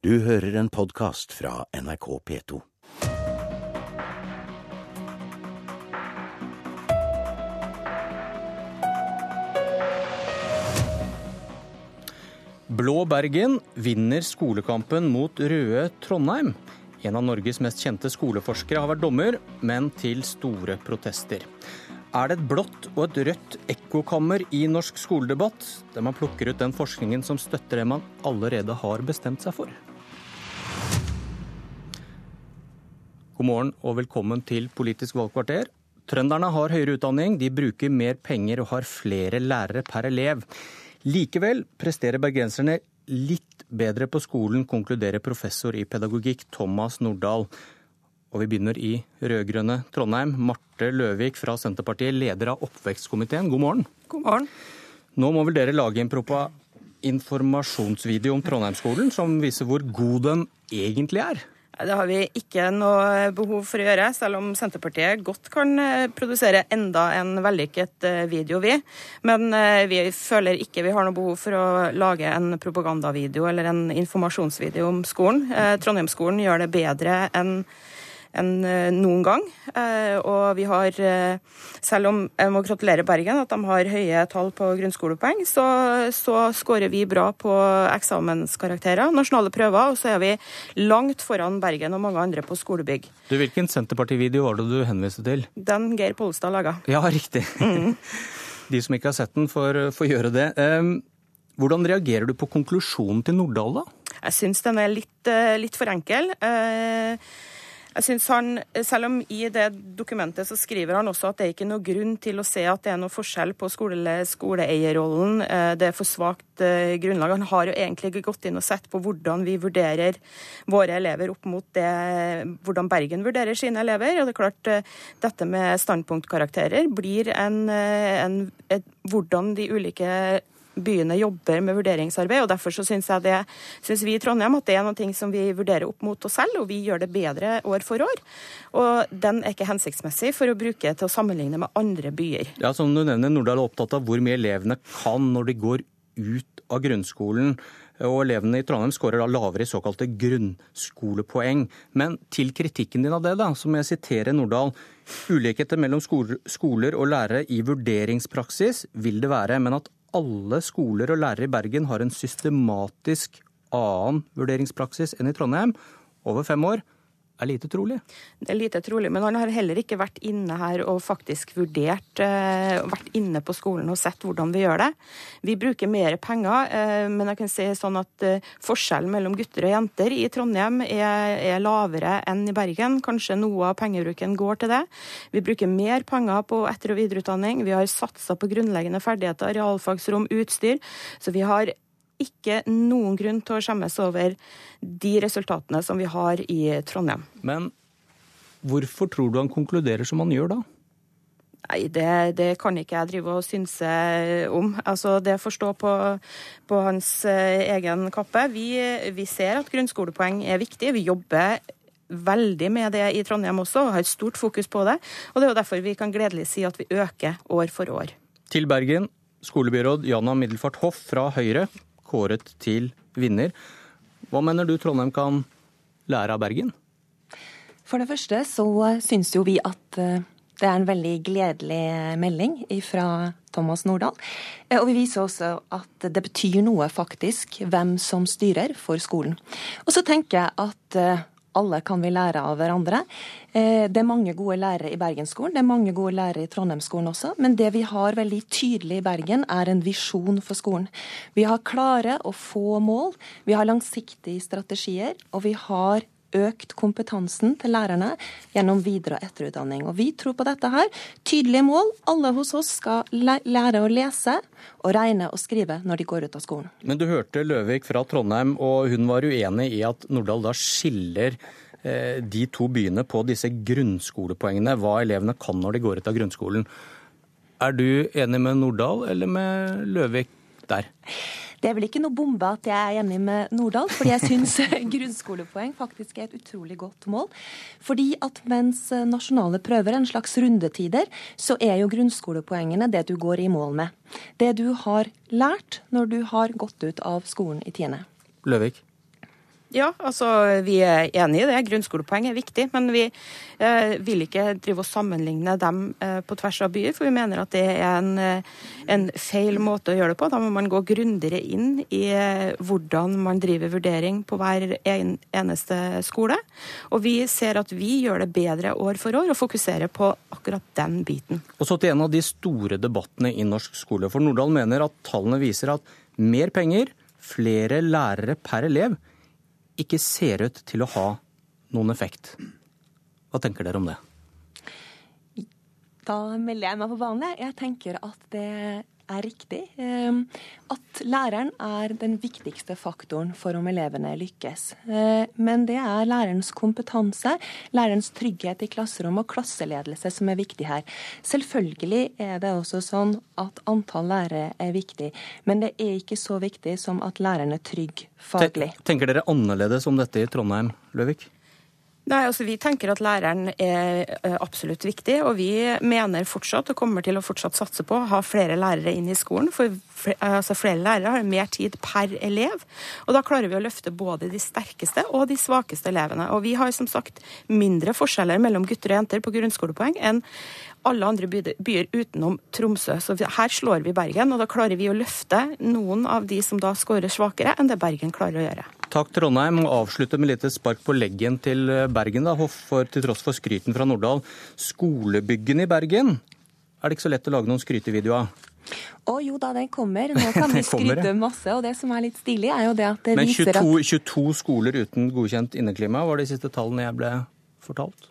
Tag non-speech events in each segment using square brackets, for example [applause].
Du hører en podkast fra NRK P2. Blå Bergen vinner skolekampen mot røde Trondheim. En av Norges mest kjente skoleforskere har vært dommer, men til store protester. Er det et blått og et rødt ekkokammer i norsk skoledebatt, der man plukker ut den forskningen som støtter det man allerede har bestemt seg for? God morgen og velkommen til Politisk valgkvarter. Trønderne har høyere utdanning, de bruker mer penger og har flere lærere per elev. Likevel presterer bergenserne litt bedre på skolen, konkluderer professor i pedagogikk Thomas Nordahl. Og vi begynner i rød-grønne Trondheim. Marte Løvik fra Senterpartiet, leder av oppvekstkomiteen, god morgen. God morgen. Nå må vel dere lage en propa informasjonsvideo om Trondheimsskolen som viser hvor god den egentlig er? Det har vi ikke noe behov for å gjøre, selv om Senterpartiet godt kan eh, produsere enda en vellykket eh, video, vi. Men eh, vi føler ikke vi har noe behov for å lage en propagandavideo eller en informasjonsvideo om skolen. Trondheimsskolen gjør det bedre enn enn eh, noen gang. Eh, og vi har, eh, selv om jeg må gratulere Bergen at de har høye tall på grunnskolepoeng, så, så skårer vi bra på eksamenskarakterer, nasjonale prøver, og så er vi langt foran Bergen og mange andre på skolebygg. Du, Hvilken Senterparti-video var det du henviste til? Den Geir Pollestad laga. Ja, riktig. Mm. [laughs] De som ikke har sett den, får, får gjøre det. Hvordan reagerer du på konklusjonen til Nordahl, da? Jeg syns den er litt, litt for enkel. Jeg synes han, Selv om i det dokumentet så skriver han også at det er ikke noe grunn til å se at det er noe forskjell på skole, skoleeierrollen. Eh, det er for svakt eh, grunnlag. Han har jo egentlig ikke gått inn og sett på hvordan vi vurderer våre elever opp mot det, hvordan Bergen vurderer sine elever. Og det er klart, eh, Dette med standpunktkarakterer blir en, en et, hvordan de ulike byene jobber med vurderingsarbeid. og Derfor så syns vi i Trondheim at det er noe som vi vurderer opp mot oss selv, og vi gjør det bedre år for år. Og den er ikke hensiktsmessig for å bruke til å sammenligne med andre byer. Ja, Som du nevner, Nordahl er opptatt av hvor mye elevene kan når de går ut av grunnskolen. Og elevene i Trondheim skårer da lavere i såkalte grunnskolepoeng. Men til kritikken din av det, da, så må jeg sitere Nordahl. Ulikheter mellom skoler og lærere i vurderingspraksis vil det være, men at alle skoler og lærere i Bergen har en systematisk annen vurderingspraksis enn i Trondheim over fem år, er lite trolig. Det er lite trolig, men han har heller ikke vært inne her og faktisk vurdert uh, Vært inne på skolen og sett hvordan vi gjør det. Vi bruker mer penger, uh, men jeg kan si sånn at uh, forskjellen mellom gutter og jenter i Trondheim er, er, lavere enn i Bergen. Kanskje noe av pengebruken går til det. Vi bruker mer penger på etter- og videreutdanning. Vi har satsa på grunnleggende ferdigheter, realfagsrom, utstyr. Så vi har ikke noen grunn til å skjemmes over de resultatene som vi har i Trondheim. Men hvorfor tror du han konkluderer som han gjør da? Nei, det, det, kan ikke jeg drive og synse om. Altså, det får stå på, på hans eh, egen kappe. Vi, vi, ser at grunnskolepoeng er viktig. Vi jobber veldig med det i Trondheim også, og har et stort fokus på det. Og det er jo derfor vi kan gledelig si at vi øker år for år. Til Bergen, skolebyråd Jana Middelfart Hoff fra Høyre kåret til vinner. Hva mener du Trondheim kan lære av Bergen? For det første så syns jo vi at eh, det er en veldig gledelig melding fra Thomas Nordahl. Eh, og vi viser også at det betyr noe, faktisk, hvem som styrer for skolen. Og så tenker jeg at eh, alle kan vi lære av hverandre. Eh, det er mange gode lærere i Bergensskolen, det er mange gode lærere i Trondheimsskolen også. Men det vi har veldig tydelig i Bergen, er en visjon for skolen. Vi har klare og få mål, vi har langsiktige strategier, og vi har økt kompetansen til lærerne gjennom videre- og etterutdanning. Og Vi tror på dette her. Tydelige mål. Alle hos oss skal lære å lese og regne og skrive når de går ut av skolen. Men du hørte Løvik fra Trondheim, og hun var uenig i at Nordahl da skiller eh, de to byene på disse grunnskolepoengene, hva elevene kan når de går ut av grunnskolen. Er du enig med Nordahl eller med Løvik der? Det er vel ikke noe bombe at jeg er enig med Nordahl, fordi jeg syns [laughs] grunnskolepoeng faktisk er et utrolig godt mål. Fordi at mens nasjonale prøver er en slags rundetider, så er jo grunnskolepoengene det du går i mål med. Det du har lært når du har gått ut av skolen i tiende. Løvik? Ja, altså vi er enig i det. Grunnskolepoeng er viktig. Men vi eh, vil ikke drive og sammenligne dem eh, på tvers av byer, for vi mener at det er en, eh, en feil måte å gjøre det på. Da må man gå grundigere inn i eh, hvordan man driver vurdering på hver en, eneste skole. Og vi ser at vi gjør det bedre år for år og fokuserer på akkurat den biten. Og så til en av de store debattene i norsk skole. For Nordahl mener at tallene viser at mer penger, flere lærere per elev ikke ser ut til å ha noen effekt. Hva tenker dere om det? Da melder jeg meg på banen. Jeg tenker at det er riktig. Ehm, at læreren er den viktigste faktoren for om elevene lykkes. Eh, men det er lærerens kompetanse, lærerens trygghet i klasserom og klasseledelse som er viktig her. Selvfølgelig er det også sånn at antall lærere er viktig, men det er ikke så viktig som at læreren er trygg faglig. Tenker dere annerledes om dette i Trondheim, Løvik? Nei, altså Vi tenker at læreren er eh, absolutt viktig, og vi mener fortsatt og kommer til å fortsatt satse på å ha flere lærere inn i skolen. For altså flere lærere har mer tid per elev, og da klarer vi å løfte både de sterkeste og de svakeste elevene. Og vi har som sagt mindre forskjeller mellom gutter og jenter på grunnskolepoeng enn alle andre byer utenom Tromsø. Så her slår vi Bergen, og da klarer vi å løfte noen av de som da skårer svakere enn det Bergen klarer å gjøre. Takk, Trondheim. Og avslutte med litt spark på leggen til eh, Bergen, da, for, til tross for skryten fra Nordahl. Skolebyggene i Bergen er det ikke så lett å lage noen skrytevideoer av. Å jo da, den kommer. Nå kan [laughs] vi skryte masse. Og det som er litt stilig, er jo det at det Men 22, viser at Men 22 skoler uten godkjent inneklima var de siste tallene jeg ble fortalt.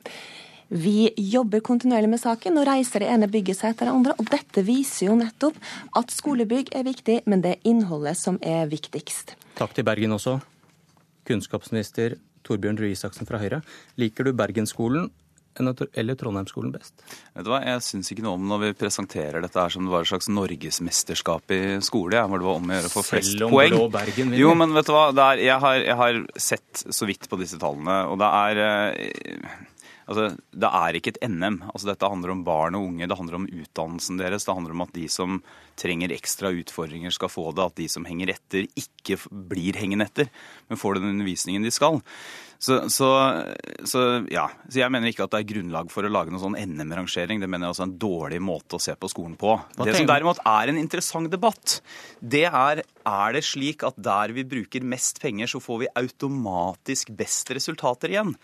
Vi jobber kontinuerlig med saken og reiser det ene bygget seg etter det andre. Og dette viser jo nettopp at skolebygg er viktig, men det er innholdet som er viktigst. Takk til Bergen også kunnskapsminister Torbjørn Røe Isaksen fra Høyre. Liker du Bergensskolen eller Trondheimsskolen best? Vet du hva, Jeg syns ikke noe om når vi presenterer dette her som det var et slags norgesmesterskap i skole. Ja, hvor det var om å gjøre å få flest Selv om poeng. Blå Bergen vinner. Jo, men vet du hva, er, jeg, har, jeg, har, sett så vidt på disse tallene, og det er eh, Altså, Det er ikke et NM. Altså, dette handler om barn og unge, det handler om utdannelsen deres. Det handler om at de som trenger ekstra utfordringer, skal få det. At de som henger etter, ikke blir hengende etter, men får den undervisningen de skal. Så, så, så, ja. så jeg mener ikke at det er grunnlag for å lage noen sånn NM-rangering. Det mener jeg også er en dårlig måte å se på skolen på. Det som derimot er en interessant debatt, det er er det slik at der vi bruker mest penger, så får vi automatisk best resultater igjen.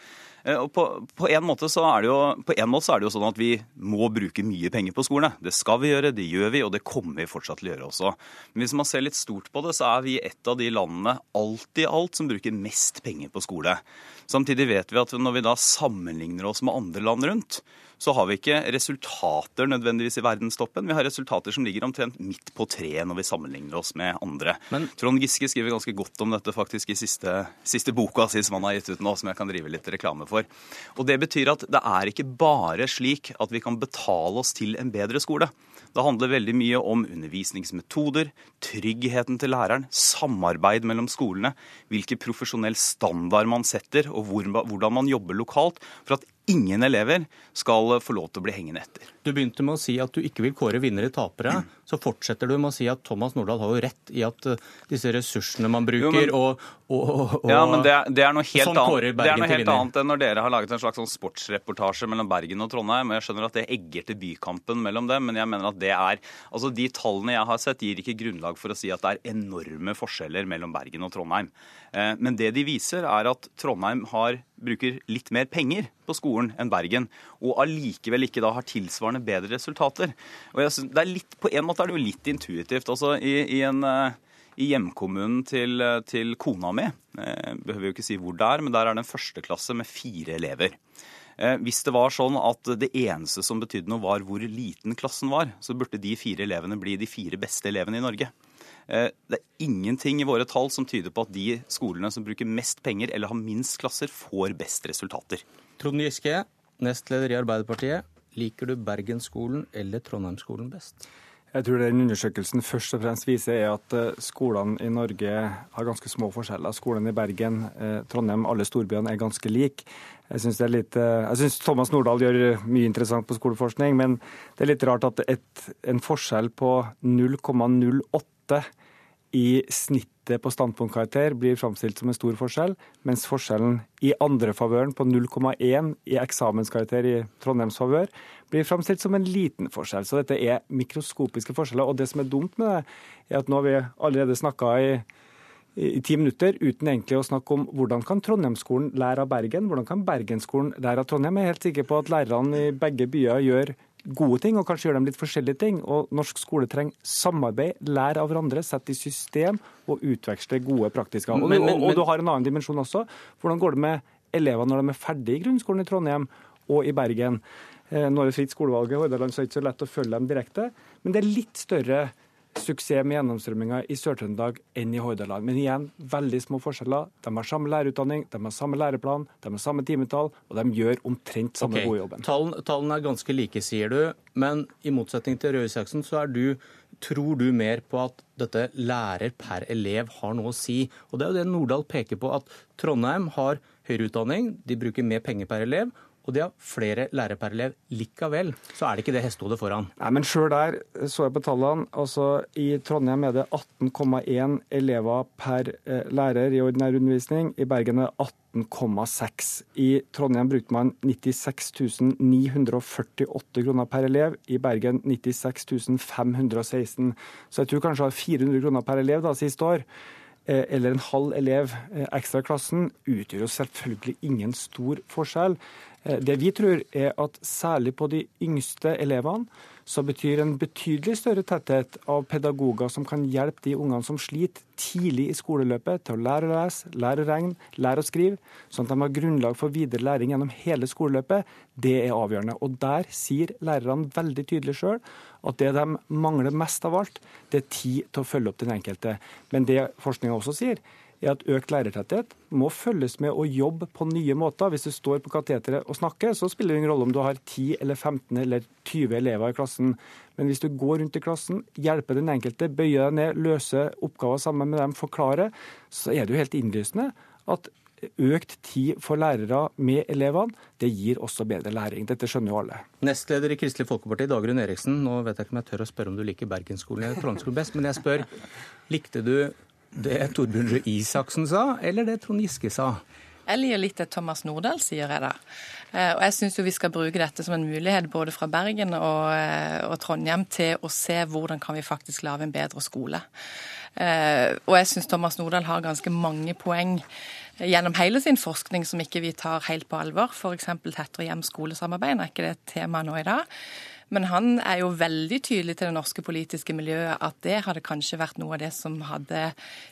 Eh, Og på, på, en måte så er det jo, på en måte så er det jo sånn at vi må bruke mye penger på skole. Det skal vi gjøre, det gjør vi, og det kommer vi fortsatt til å gjøre også. Men hvis man ser litt stort på det, så er vi et av de landene alt i alt som bruker mest penger på skole. Samtidig vet vi at når vi da sammenligner oss med andre land rundt, så har vi ikke resultater nødvendigvis i verdenstoppen. Vi har resultater som ligger omtrent midt på treet når vi sammenligner oss med andre. Men- Trond Giske skriver ganske godt om dette faktisk i siste, siste boka si som han har gitt ut nå, som jeg kan drive litt reklame for. Og Det betyr at det er ikke bare slik at vi kan betale oss til en bedre skole. Det handler veldig mye om undervisningsmetoder, tryggheten til læreren, samarbeid mellom skolene, hvilken profesjonell standard man setter, og hvordan man jobber lokalt for at ingen elever skal få lov til å bli hengende etter. Du begynte med å si at du ikke vil kåre vinnere tapere. Så fortsetter du med å si at Thomas Nordahl har jo rett i at eh, disse ressursene man bruker Jo, men- og, og, og Ja, men det, er- det er noe helt, Sånn annet, det er noe helt annet enn når dere har laget en slags sånn sportsreportasje mellom Bergen og Trondheim. og Jeg skjønner at det egger til bykampen mellom dem, men jeg mener at det er Altså, De tallene jeg har sett, gir ikke grunnlag for å si at det er enorme forskjeller mellom Bergen og Trondheim. Eh, Men det de viser, er at Trondheim har, bruker litt mer penger på skolen enn Bergen, og allikevel ikke da har tilsvarende bedre resultater. Og jeg det er litt, På en måte er det jo litt intuitivt. altså i, i en... eh, i hjemkommunen til, til kona mi. jeg behøver jo ikke si hvor det er, men der er det en førsteklasse med fire elever. Eh, hvis det var sånn at det eneste som betydde noe var hvor liten klassen var, så burde de fire elevene bli de fire beste elevene i Norge. Eh, det er ingenting i våre tall som tyder på at de skolene som bruker mest penger eller har minst klasser, får best resultater. Trond Giske, nestleder i Arbeiderpartiet. Liker du Bergensskolen eller Trondheimsskolen best? Jeg tror den undersøkelsen først og fremst viser er at eh, skolene i Norge har ganske små forskjeller. Skolene i Bergen, eh, Trondheim, alle storbyene er ganske like. Jeg syns eh, Thomas Nordahl gjør mye interessant på skoleforskning, men det er litt rart at et, en forskjell på 0,08 i snittet på standpunktkarakter blir framstilt som en stor forskjell, mens forskjellen i andrefavøren på 0,1 i eksamenskarakter i Trondheims favør blir framstilt som en liten forskjell. Så dette er mikroskopiske forskjeller. Og det som er dumt med det, er at nå har vi allerede snakka i i ti minutter uten egentlig å snakke om hvordan kan Trondheimsskolen lære av Bergen, hvordan kan Bergensskolen lære av Trondheim. Jeg er helt sikker på at lærerne i begge byer gjør gode ting, og kanskje gjør dem litt forskjellige ting. Og norsk skole trenger samarbeid, lære av hverandre, sette i system og utveksle gode praktiske. Og, men, men, og, og, du har en annen dimensjon også. Hvordan går det med elevene når de er ferdig i grunnskolen i Trondheim og i Bergen? Eh, nå er det fritt skolevalg i Hordaland, så det er ikke så lett å følge dem direkte. Men det er litt større suksess med gjennomstrømminga i Sør-Trøndelag enn i Hordaland. Men igjen, veldig små forskjeller. De har samme lærerutdanning, de har samme læreplan, de har samme timetall, og de gjør omtrent samme okay. gode jobben. Tallene, tallen er ganske like, sier du. Men i motsetning til Røe Isaksen, så er du, tror du mer på at dette lærer per elev har noe å si. Og det er jo det Nordahl peker på, at Trondheim har høyere utdanning, de bruker mer penger per elev, og de har flere lærere per elev. Likevel så er det ikke det hestehodet foran. Nei, men sjøl der så jeg på tallene. Altså, I Trondheim er det 18,1 elever per eh, lærer i ordinær undervisning. I Bergen er det 18,6. I Trondheim brukte man 96 948 kroner per elev. I Bergen 96 516. Så jeg tror kanskje 400 kroner per elev da, siste år. Eh, eller en halv elev eh, ekstra i klassen, utgjør jo selvfølgelig ingen stor forskjell. Eh, det vi tror er at særlig på de yngste elevene så betyr en betydelig større tetthet av pedagoger som kan hjelpe de ungene som sliter tidlig i skoleløpet, til å lære å lese, lære å regne, lære å skrive, sånn at de har grunnlag for videre læring gjennom hele skoleløpet, det er avgjørende. Og der sier lærerne veldig tydelig sjøl at det de mangler mest av alt, det er tid til å følge opp den enkelte. Men det forskninga også sier, er at økt lærertetthet må følges med å jobbe på nye måter. Hvis du står på kateteret og snakker, så spiller det ingen rolle om du har 10 eller 15 eller 20 elever i klassen. Men hvis du går rundt i klassen, hjelper den enkelte, bøyer deg ned, løser oppgaver sammen med dem, forklarer, så er det jo helt innlysende at økt tid for lærere med elevene, det gir også bedre læring. Dette skjønner jo alle. Nestleder i Kristelig Folkeparti, Dagrun Eriksen. Nå vet jeg ikke om jeg tør å spørre om du liker Bergensskolen eller Trondheimsskolen best, men jeg spør, likte du det Torbjørn Røe Isaksen sa, eller det Trond Giske sa? Jeg liker litt det Thomas Nordahl sier, jeg da. Eh, og jeg syns vi skal bruke dette som en mulighet både fra Bergen og, eh, og, Trondheim til å se hvordan kan vi faktisk lage en bedre skole. Eh, og jeg syns Thomas Nordahl har ganske mange poeng gjennom hele sin forskning som ikke vi tar helt på alvor. F.eks. tettere hjem-skolesamarbeid, er ikke det et tema nå i dag. Men han er jo veldig tydelig til det norske politiske miljøet at det hadde kanskje vært noe av det som hadde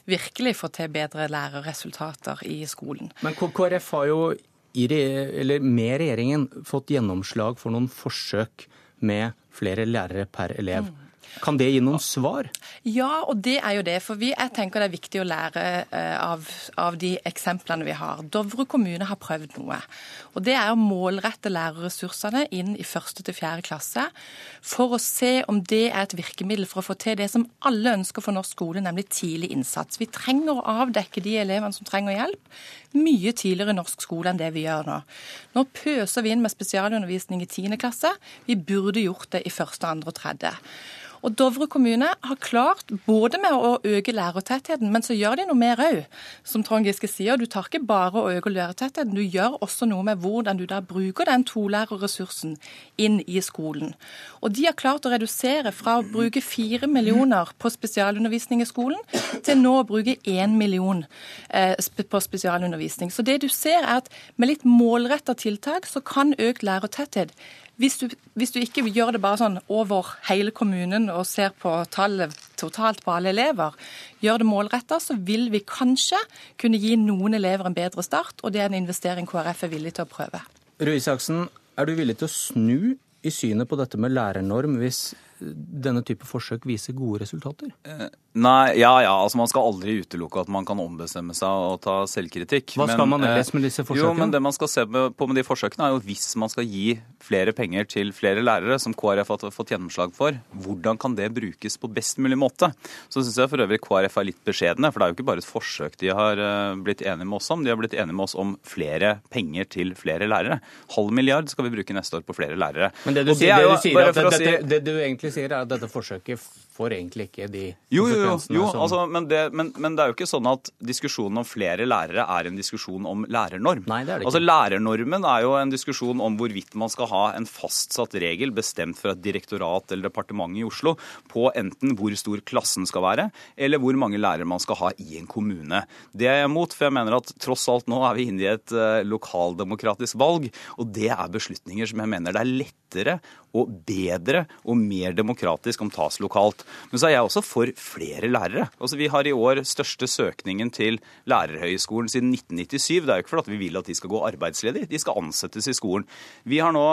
virkelig fått til bedre lærerresultater i skolen. Men KrF har jo med regjeringen fått gjennomslag for noen forsøk med flere lærere per elev. Mm. Kan det gi noen svar? Ja, og det er jo det. For vi, jeg tenker det er viktig å lære uh, av, av, de eksemplene vi har. Dovre kommune har prøvd noe. Og det er å målrette lærerressursene inn i første til fjerde klasse for å se om det er et virkemiddel for å få til det som alle ønsker for norsk skole, nemlig tidlig innsats. Vi trenger å avdekke de elevene som trenger hjelp mye tidligere i norsk skole enn det vi gjør nå. Nå pøser vi inn med spesialundervisning i 10. klasse. Vi burde gjort det i første, andre og tredje. Og Dovre kommune har klart både med å øke lærertettheten, men så gjør de noe mer òg. Som Trond Giske sier, du tar ikke bare å øke lærertettheten, du gjør også noe med hvordan du da bruker den tolærerressursen inn i skolen. Og de har klart å redusere fra å bruke fire millioner på spesialundervisning i skolen, til nå å bruke én million eh, på spesialundervisning. Så det du ser er at med litt målretta tiltak, så kan økt lærertetthet hvis du, hvis du, ikke gjør det bare sånn over hele kommunen og ser på tallet totalt på alle elever, gjør det målretta, så vil vi kanskje kunne gi noen elever en bedre start, og det er en investering KrF er villig til å prøve. Røe Isaksen, er du villig til å snu i synet på dette med lærernorm hvis denne type forsøk viser gode resultater? Eh, nei, ja ja. altså Man skal aldri utelukke at man kan ombestemme seg og ta selvkritikk. Hva skal men, man ellers med disse forsøkene? Jo, men Det man skal se på med de forsøkene, er jo hvis man skal gi flere penger til flere lærere, som KrF har fått gjennomslag for, hvordan kan det brukes på best mulig måte? Så syns jeg for øvrig KrF er litt beskjedne, for det er jo ikke bare et forsøk de har eh, blitt enige med oss om. De har blitt enige med oss om flere penger til flere lærere. Halv milliard skal vi bruke neste år på flere lærere. Men det du, sier, det, du sier, at det, det, det, du egentlig sier, er at dette forsøket får egentlig ikke de Jo, jo, jo. jo som altså, men, det, men, men det er jo ikke sånn at diskusjonen om flere lærere er en diskusjon om lærernorm. Nei, det er det ikke. Altså, Lærernormen er jo en diskusjon om hvorvidt man skal ha en fastsatt regel bestemt fra et direktorat eller departement i Oslo på enten hvor stor klassen skal være, eller hvor mange lærere man skal ha i en kommune. Det er jeg imot, for jeg mener at tross alt nå er vi inne i et uh, lokaldemokratisk valg, og det er beslutninger som jeg mener det er lettere og bedre og mer demokratisk om tas lokalt. Men så er jeg også for flere lærere. Altså Vi har i år største søkningen til lærerhøyskolen siden 1997. Det er jo ikke fordi vi vil at de skal gå arbeidsledige, de skal ansettes i skolen. Vi har nå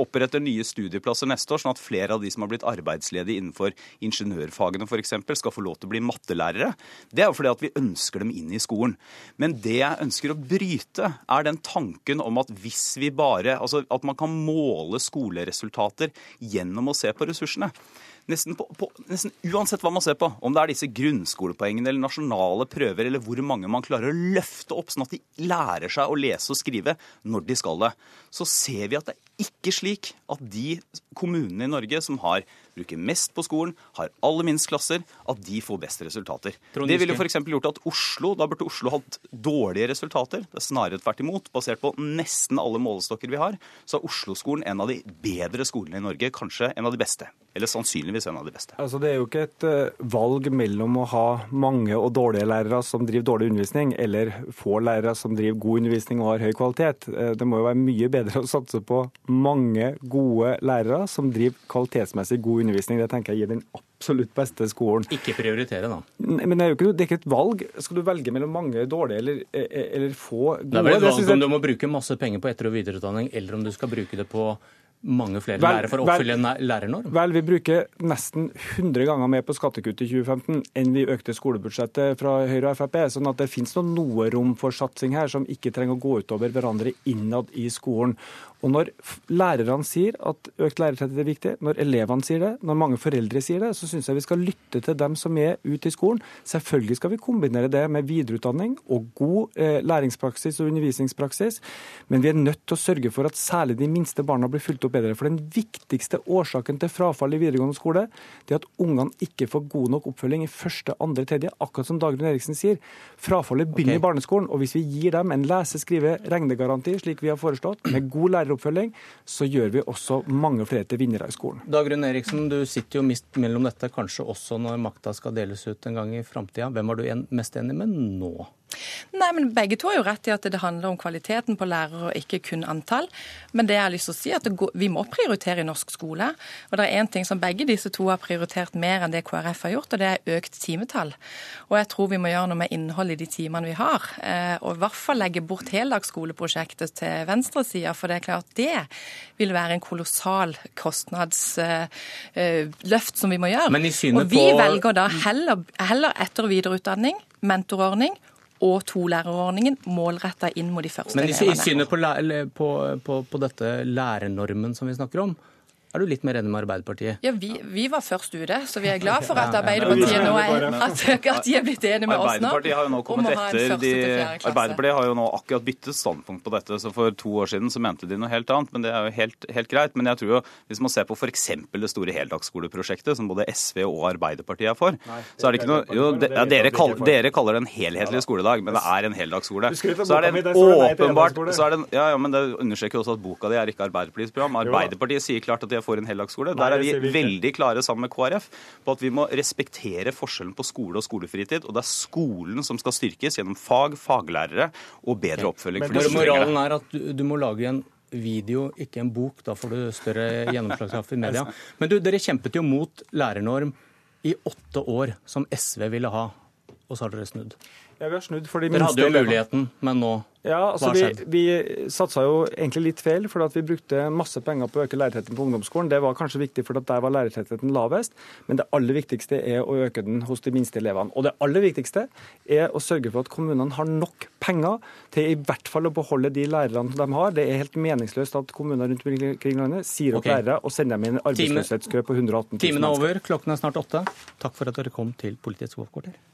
oppretter nye studieplasser neste år, sånn at flere av de som har blitt arbeidsledige innenfor ingeniørfagene f.eks., skal få lov til å bli mattelærere. Det er jo fordi at vi ønsker dem inn i skolen. Men det jeg ønsker å bryte, er den tanken om at hvis vi bare Altså at man kan måle skoleresultater gjennom å se på ressursene. Nesten, på, på, nesten, uansett hva man ser på, om det er disse grunnskolepoengene eller nasjonale prøver, eller hvor mange man klarer å løfte opp sånn at de lærer seg å lese og skrive når de skal det, så ser vi at det er ikke slik at de kommunene i Norge som har bruker mest på skolen, har aller minst klasser, at de får best resultater. Det ville f.eks. gjort at Oslo Da burde Oslo hatt dårlige resultater. Det er snarere tvert imot. Basert på nesten alle målestokker vi har, så er Oslo-skolen en av de bedre skolene i Norge. Kanskje en av de beste. Eller sannsynligvis en av de beste. Altså, det er jo ikke et eh, valg mellom å ha mange og dårlige lærere som driver dårlig undervisning, eller få lærere som driver god undervisning og har høy kvalitet. Eh, Det må jo være mye bedre å satse på mange gode lærere som driver kvalitetsmessig god undervisning. Det tenker jeg gir den absolutt beste skolen. ikke prioritere, da. Men det er jo ikke, det er ikke et valg. Skal du velge mellom mange dårlige eller, eh, eller få gode? Det er vel et valg om du må bruke masse penger på etter- og videreutdanning, eller om du skal bruke det på mange flere Vel- lærere for å oppfylle en lærernorm. Vel, vi bruker nesten 100 ganger mer på skattekutt i 2015 enn vi økte skolebudsjettet fra Høyre og Frp. Sånn at det finnes noe rom for satsing her som ikke trenger å gå utover hverandre innad i skolen. Og når lærerne sier at økt lærertetthet er viktig, når elevene sier det, når mange foreldre sier det, så syns jeg vi skal lytte til dem som er ute i skolen. Selvfølgelig skal vi kombinere det med videreutdanning og god eh, læringspraksis og undervisningspraksis, men vi er nødt til å sørge for at særlig de minste barna blir fulgt opp bedre. For den viktigste årsaken til frafall i videregående skole, det er at ungene ikke får god nok oppfølging i første, andre, tredje, akkurat som Dagrun Eriksen sier. Frafallet begynner okay. i barneskolen, og hvis vi gir dem en lese-, skrive-, regnegaranti, slik vi har foreslått, med god læreroppfølging, så gjør vi også mange flere til vinnere i skolen. Dagrun Eriksen, du sitter jo mist mellom dette, kanskje også når makta skal deles ut en gang i framtida. Hvem er du mest enig med nå? Nei, men Begge to har jo rett i at det handler om kvaliteten på lærere, og ikke kun antall. Men det jeg har lyst til å si er at går, vi må prioritere i norsk skole. Og det er én ting som begge disse to har prioritert mer enn det KrF har gjort, og det er økt timetall. Og jeg tror vi må gjøre noe med innholdet i de timene vi har. Eh, og i hvert fall legge bort heldagsskoleprosjektet til venstresida, for det er klart det vil være en kolossal kostnadsløft som vi må gjøre. Og vi på- velger da heller, heller etter- og videreutdanning, mentorordning og tolærerordningen målretta inn mot de første Men i, vi synet på, på, på, på dette lærernormen som vi snakker om, er du litt mer enig med Arbeiderpartiet? Ja, vi, vi var først ute, så vi er glad for at Arbeiderpartiet nå er, at, at de er blitt enige med oss nå. Arbeiderpartiet har jo nå kommet etter de. Arbeiderpartiet har jo nå akkurat byttet standpunkt på dette. så For to år siden så mente de noe helt annet, men det er jo helt, helt greit. Men jeg tror jo, hvis man ser på f.eks. det store heldagsskoleprosjektet, som både SV og Arbeiderpartiet er for, så er det ikke noe jo, de, ja, dere, kall, dere kaller det en helhetlig skoledag, men det er en heldagsskole. Så er det en åpenbart så er det, en- ja, ja, men Det understreker jo også at boka di er ikke Arbeiderpartiets program. Arbeiderpartiet sier klart at de er for en heldagsskole. Der er vi veldig klare sammen med KrF på at vi må respektere forskjellen på skole og skolefritid. Og det er skolen som skal styrkes gjennom fag, faglærere og bedre oppfølging. for trenger det. Moralen er at du, du må lage en video, ikke en bok. Da får du større gjennomslagskraft i media. [laughs] Men du, dere kjempet jo mot lærernorm i åtte år, som SV ville ha. Og så har dere snudd. Ja, vi har snudd for de Dere minste hadde jo elevene. muligheten, men nå Ja, altså Hva har vi, vi satsa jo egentlig litt feil, for vi brukte masse penger på å øke lærertettheten på ungdomsskolen. Det var kanskje viktig, for der var lærertettheten lavest. Men det aller viktigste er å øke den hos de minste elevene. Og det aller viktigste er å sørge for at kommunene har nok penger til i hvert fall å beholde de lærerne de har. Det er helt meningsløst at kommuner rundt omkring i landet sier opp okay. lærere og sender dem i en arbeidsløshetskø på 118 000 Timen er over, klokken er snart åtte. Takk for at dere kom til Politiets hovedkvarter.